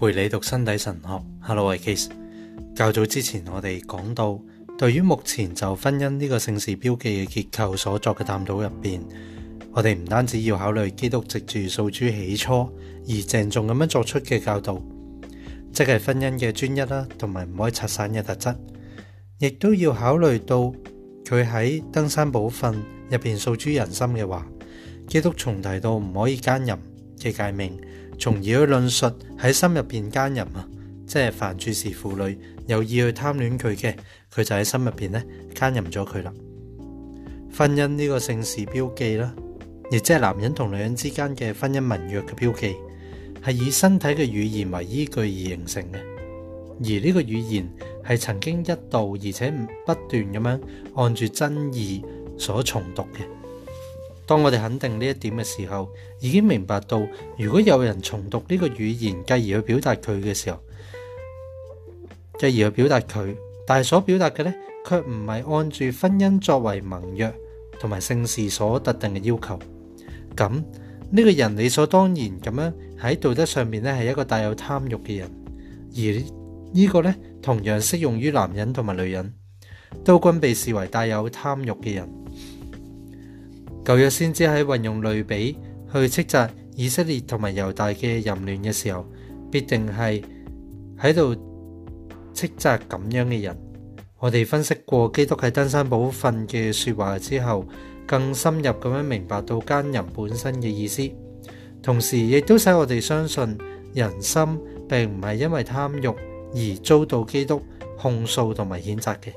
陪你读身体神学。Hello，I，case。较早之前我哋讲到，对于目前就婚姻呢个姓氏标记嘅结构所作嘅探讨入边，我哋唔单止要考虑基督籍住扫珠起初而郑重咁样作出嘅教导，即系婚姻嘅专一啦，同埋唔可以拆散嘅特质，亦都要考虑到佢喺登山宝训入边扫珠人心嘅话，基督重提到唔可以奸淫嘅界命。從而去論述喺心入边奸淫啊！即係凡注事婦女有意去貪戀佢嘅，佢就喺心入边咧奸淫咗佢啦。婚姻呢個姓氏標記啦，亦即係男人同女人之間嘅婚姻文約嘅標記，係以身體嘅語言為依據而形成嘅。而呢個語言係曾經一度而且不斷咁樣按住真意所重讀嘅。当我哋肯定呢一点嘅时候，已经明白到，如果有人重读呢个语言，继而去表达佢嘅时候，继而去表达佢，但系所表达嘅呢，却唔系按住婚姻作为盟约同埋姓事所特定嘅要求。咁呢个人理所当然咁样喺道德上面呢，系一个带有贪欲嘅人，而呢个呢，同样适用于男人同埋女人，都均被视为带有贪欲嘅人。旧约先知喺运用类比去斥责以色列同埋犹大嘅淫乱嘅时候，必定系喺度斥责咁样嘅人。我哋分析过基督喺登山宝训嘅说话之后，更深入咁样明白到奸人本身嘅意思，同时亦都使我哋相信人心并唔系因为贪欲而遭到基督控诉同埋谴责嘅。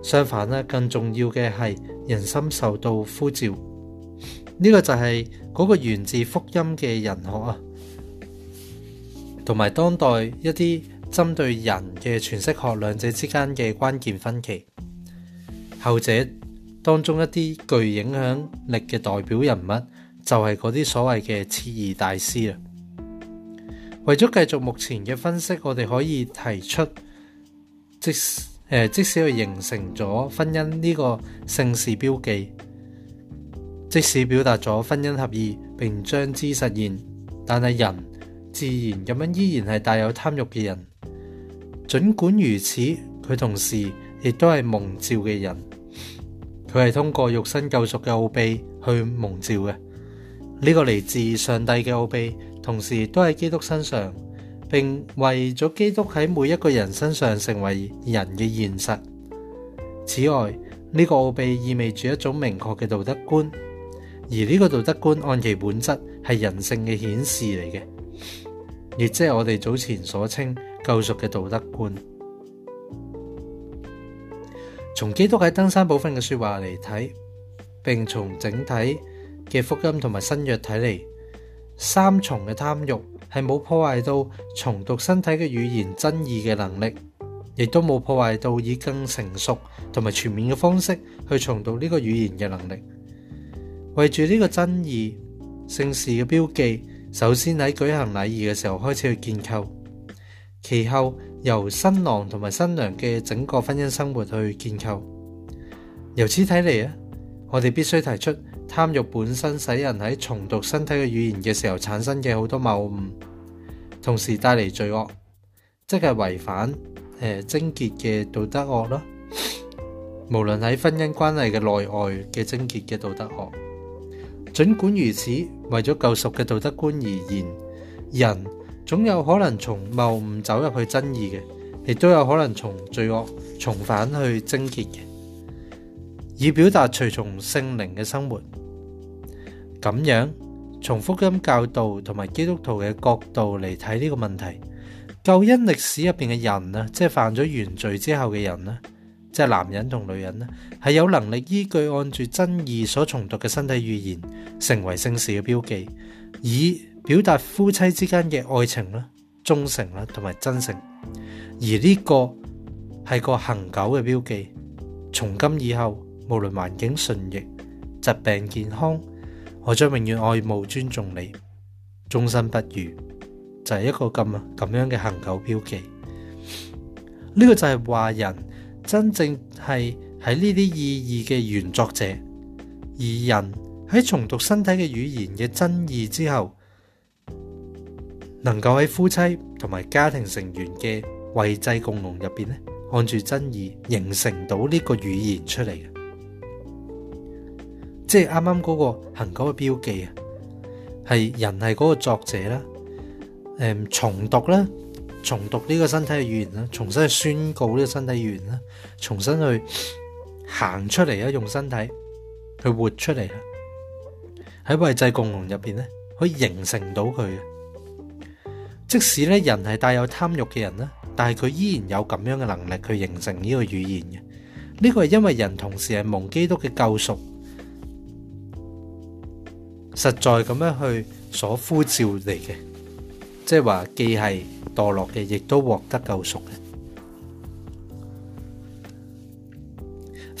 相反咧，更重要嘅系。人心受到呼召，呢個就係嗰個源自福音嘅人學啊，同埋當代一啲針對人嘅傳释學兩者之間嘅關鍵分歧。後者當中一啲具影響力嘅代表人物，就係嗰啲所謂嘅次異大師啦。為咗繼續目前嘅分析，我哋可以提出，即。诶，即使佢形成咗婚姻呢个姓事标记，即使表达咗婚姻合意并将之实现，但系人自然咁样依然系带有贪欲嘅人。尽管如此，佢同时亦都系蒙召嘅人，佢系通过肉身救赎嘅奥秘去蒙召嘅。呢个嚟自上帝嘅奥秘，同时都喺基督身上。并为咗基督喺每一个人身上成为人嘅现实。此外，呢个奥秘意味住一种明确嘅道德观，而呢个道德观按其本质系人性嘅显示嚟嘅，亦即系我哋早前所称救赎嘅道德观。从基督喺登山宝训嘅说话嚟睇，并从整体嘅福音同埋新约睇嚟。三重嘅贪欲系冇破坏到重读身体嘅语言真义嘅能力，亦都冇破坏到以更成熟同埋全面嘅方式去重读呢个语言嘅能力。为住呢个真义性事嘅标记，首先喺举行礼仪嘅时候开始去建构，其后由新郎同埋新娘嘅整个婚姻生活去建构。由此睇嚟啊，我哋必须提出。贪欲本身使人喺重读身体嘅语言嘅时候产生嘅好多谬误，同时带嚟罪恶，即系违反诶贞洁嘅道德恶啦。无论喺婚姻关系嘅内外嘅贞洁嘅道德恶，尽管如此，为咗救熟嘅道德观而言，人总有可能从谬误走入去真义嘅，亦都有可能从罪恶重返去贞洁嘅，以表达随从圣灵嘅生活。咁样从福音教导同埋基督徒嘅角度嚟睇呢个问题，旧因历史入边嘅人啊，即系犯咗原罪之后嘅人呢，即系男人同女人呢，系有能力依据按住真意所重读嘅身体语言，成为圣事嘅标记，以表达夫妻之间嘅爱情啦、忠诚啦同埋真诚。而呢个系个恒久嘅标记，从今以后无论环境顺逆、疾病健康。我将永远爱慕、尊重你，终身不渝，就系一个咁咁样嘅恒久标记。呢个就系话人真正系喺呢啲意义嘅原作者，而人喺重读身体嘅语言嘅真意之后，能够喺夫妻同埋家庭成员嘅位制共融入边咧，按住真意形成到呢个语言出嚟嘅。即系啱啱嗰个行嗰个标记啊，系人系嗰个作者啦。诶，重读啦，重读呢个身体嘅语言啦，重新去宣告呢个身体语言啦，重新去行出嚟啊，用身体去活出嚟啦。喺位制共同入边咧，可以形成到佢嘅。即使咧人系带有贪欲嘅人啦，但系佢依然有咁样嘅能力去形成呢个语言嘅。呢个系因为人同时系蒙基督嘅救赎。实在咁样去所呼召嚟嘅，即系话既系堕落嘅，亦都获得救赎嘅。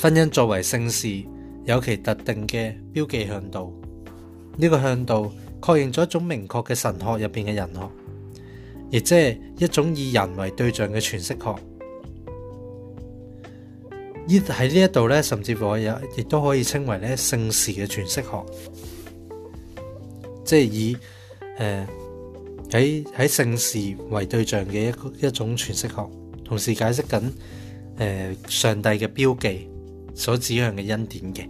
婚姻作为圣事，有其特定嘅标记向度。呢个向度确认咗一种明确嘅神学入边嘅人学，亦即系一种以人为对象嘅诠释学。依喺呢一度咧，甚至乎有亦都可以称为咧圣事嘅诠释学。即系以诶喺喺姓氏为对象嘅一一种诠释学，同时解释紧诶上帝嘅标记所指向嘅恩典嘅。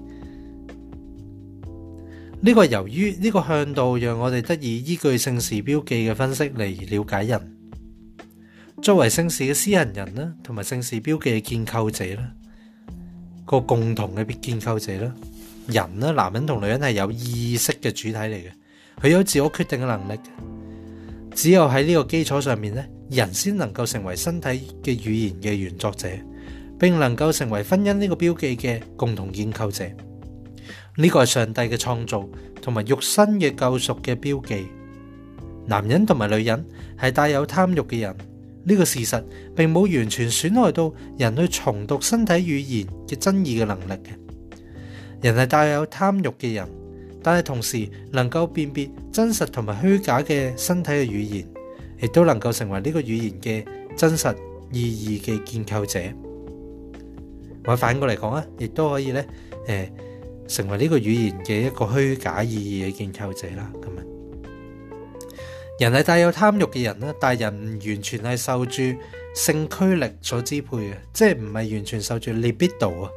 呢个由于呢个向度让我哋得以依据姓氏标记嘅分析嚟了解人，作为姓氏嘅私人人啦，同埋姓氏标记嘅建构者啦，个共同嘅建构者啦，人啦，男人同女人系有意识嘅主体嚟嘅。佢有自我决定嘅能力，只有喺呢个基础上面咧，人先能够成为身体嘅语言嘅原作者，并能够成为婚姻呢个标记嘅共同建构者。呢个系上帝嘅创造同埋肉身嘅救赎嘅标记。男人同埋女人系带有贪欲嘅人，呢个事实并冇完全损害到人去重读身体语言嘅争议嘅能力嘅。人系带有贪欲嘅人。但系同时能够辨别真实同埋虚假嘅身体嘅语言，亦都能够成为呢个语言嘅真实意义嘅建构者。我反过嚟讲啊，亦都可以咧，诶，成为呢个语言嘅一个虚假意义嘅建构者啦。咁啊，人系带有贪欲嘅人啦，大人唔完全系受住性驱力所支配嘅，即系唔系完全受住利比度啊。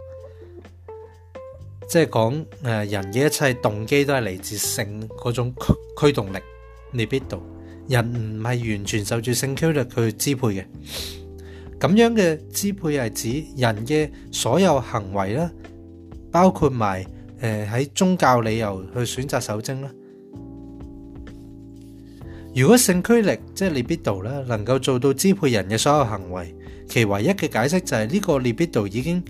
即系讲诶，人嘅一切动机都系嚟自性嗰种驱驱动力，libido。人唔系完全受住性驱力去支配嘅。咁样嘅支配系指人嘅所有行为啦，包括埋诶喺宗教理由去选择守精啦。如果性驱力即系 libido 啦，能够做到支配人嘅所有行为，其唯一嘅解释就系呢个 libido 已经。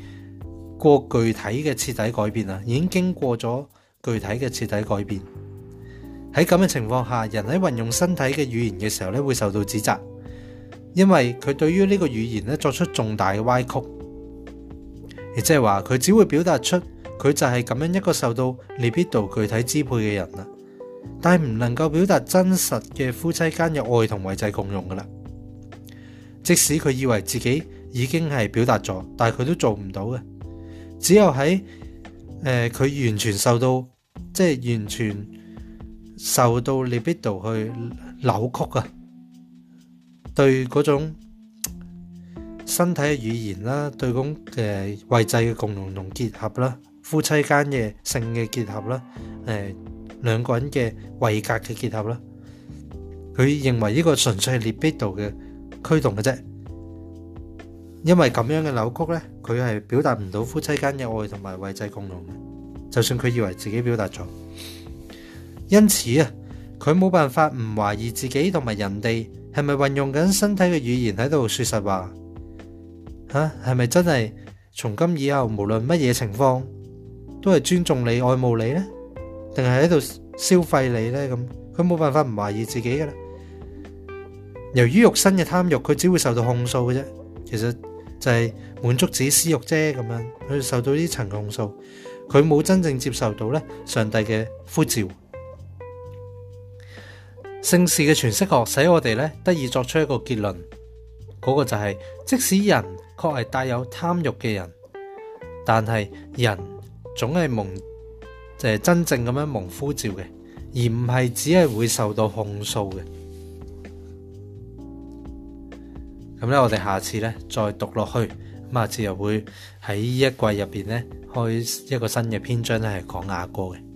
过具体嘅彻底改变啊，已经经过咗具体嘅彻底改变。喺咁嘅情况下，人喺运用身体嘅语言嘅时候咧，会受到指责，因为佢对于呢个语言咧作出重大嘅歪曲，亦即系话佢只会表达出佢就系咁样一个受到 l i b i d o 具体支配嘅人啦，但系唔能够表达真实嘅夫妻间嘅爱同维济共用噶啦。即使佢以为自己已经系表达咗，但系佢都做唔到嘅。只有喺诶佢完全受到，即系完全受到利逼度去扭曲啊！对嗰种身体嘅语言啦，对嗰诶位制嘅共同同结合啦，夫妻间嘅性嘅结合啦，诶两个人嘅位格嘅结合啦，佢认为呢个纯粹系利逼度嘅驱动嘅啫。因为咁样嘅扭曲呢，佢系表达唔到夫妻间嘅爱同埋为制共融嘅，就算佢以为自己表达咗，因此啊，佢冇办法唔怀疑自己同埋人哋系咪运用紧身体嘅语言喺度说实话？吓系咪真系从今以后无论乜嘢情况都系尊重你、爱慕你呢？定系喺度消费你呢？咁佢冇办法唔怀疑自己噶啦。由于肉身嘅贪欲，佢只会受到控诉嘅啫。其實就係滿足自己私欲啫，咁樣佢受到呢層控訴，佢冇真正接受到咧上帝嘅呼召。聖事嘅全釋學使我哋咧得以作出一個結論，嗰個就係即使人確係帶有貪欲嘅人，但係人總係蒙就係真正咁樣蒙呼召嘅，而唔係只係會受到控訴嘅。咁咧，我哋下次咧再讀落去。咁下次又會喺呢一季入邊咧開一個新嘅篇章咧，係講亞歌嘅。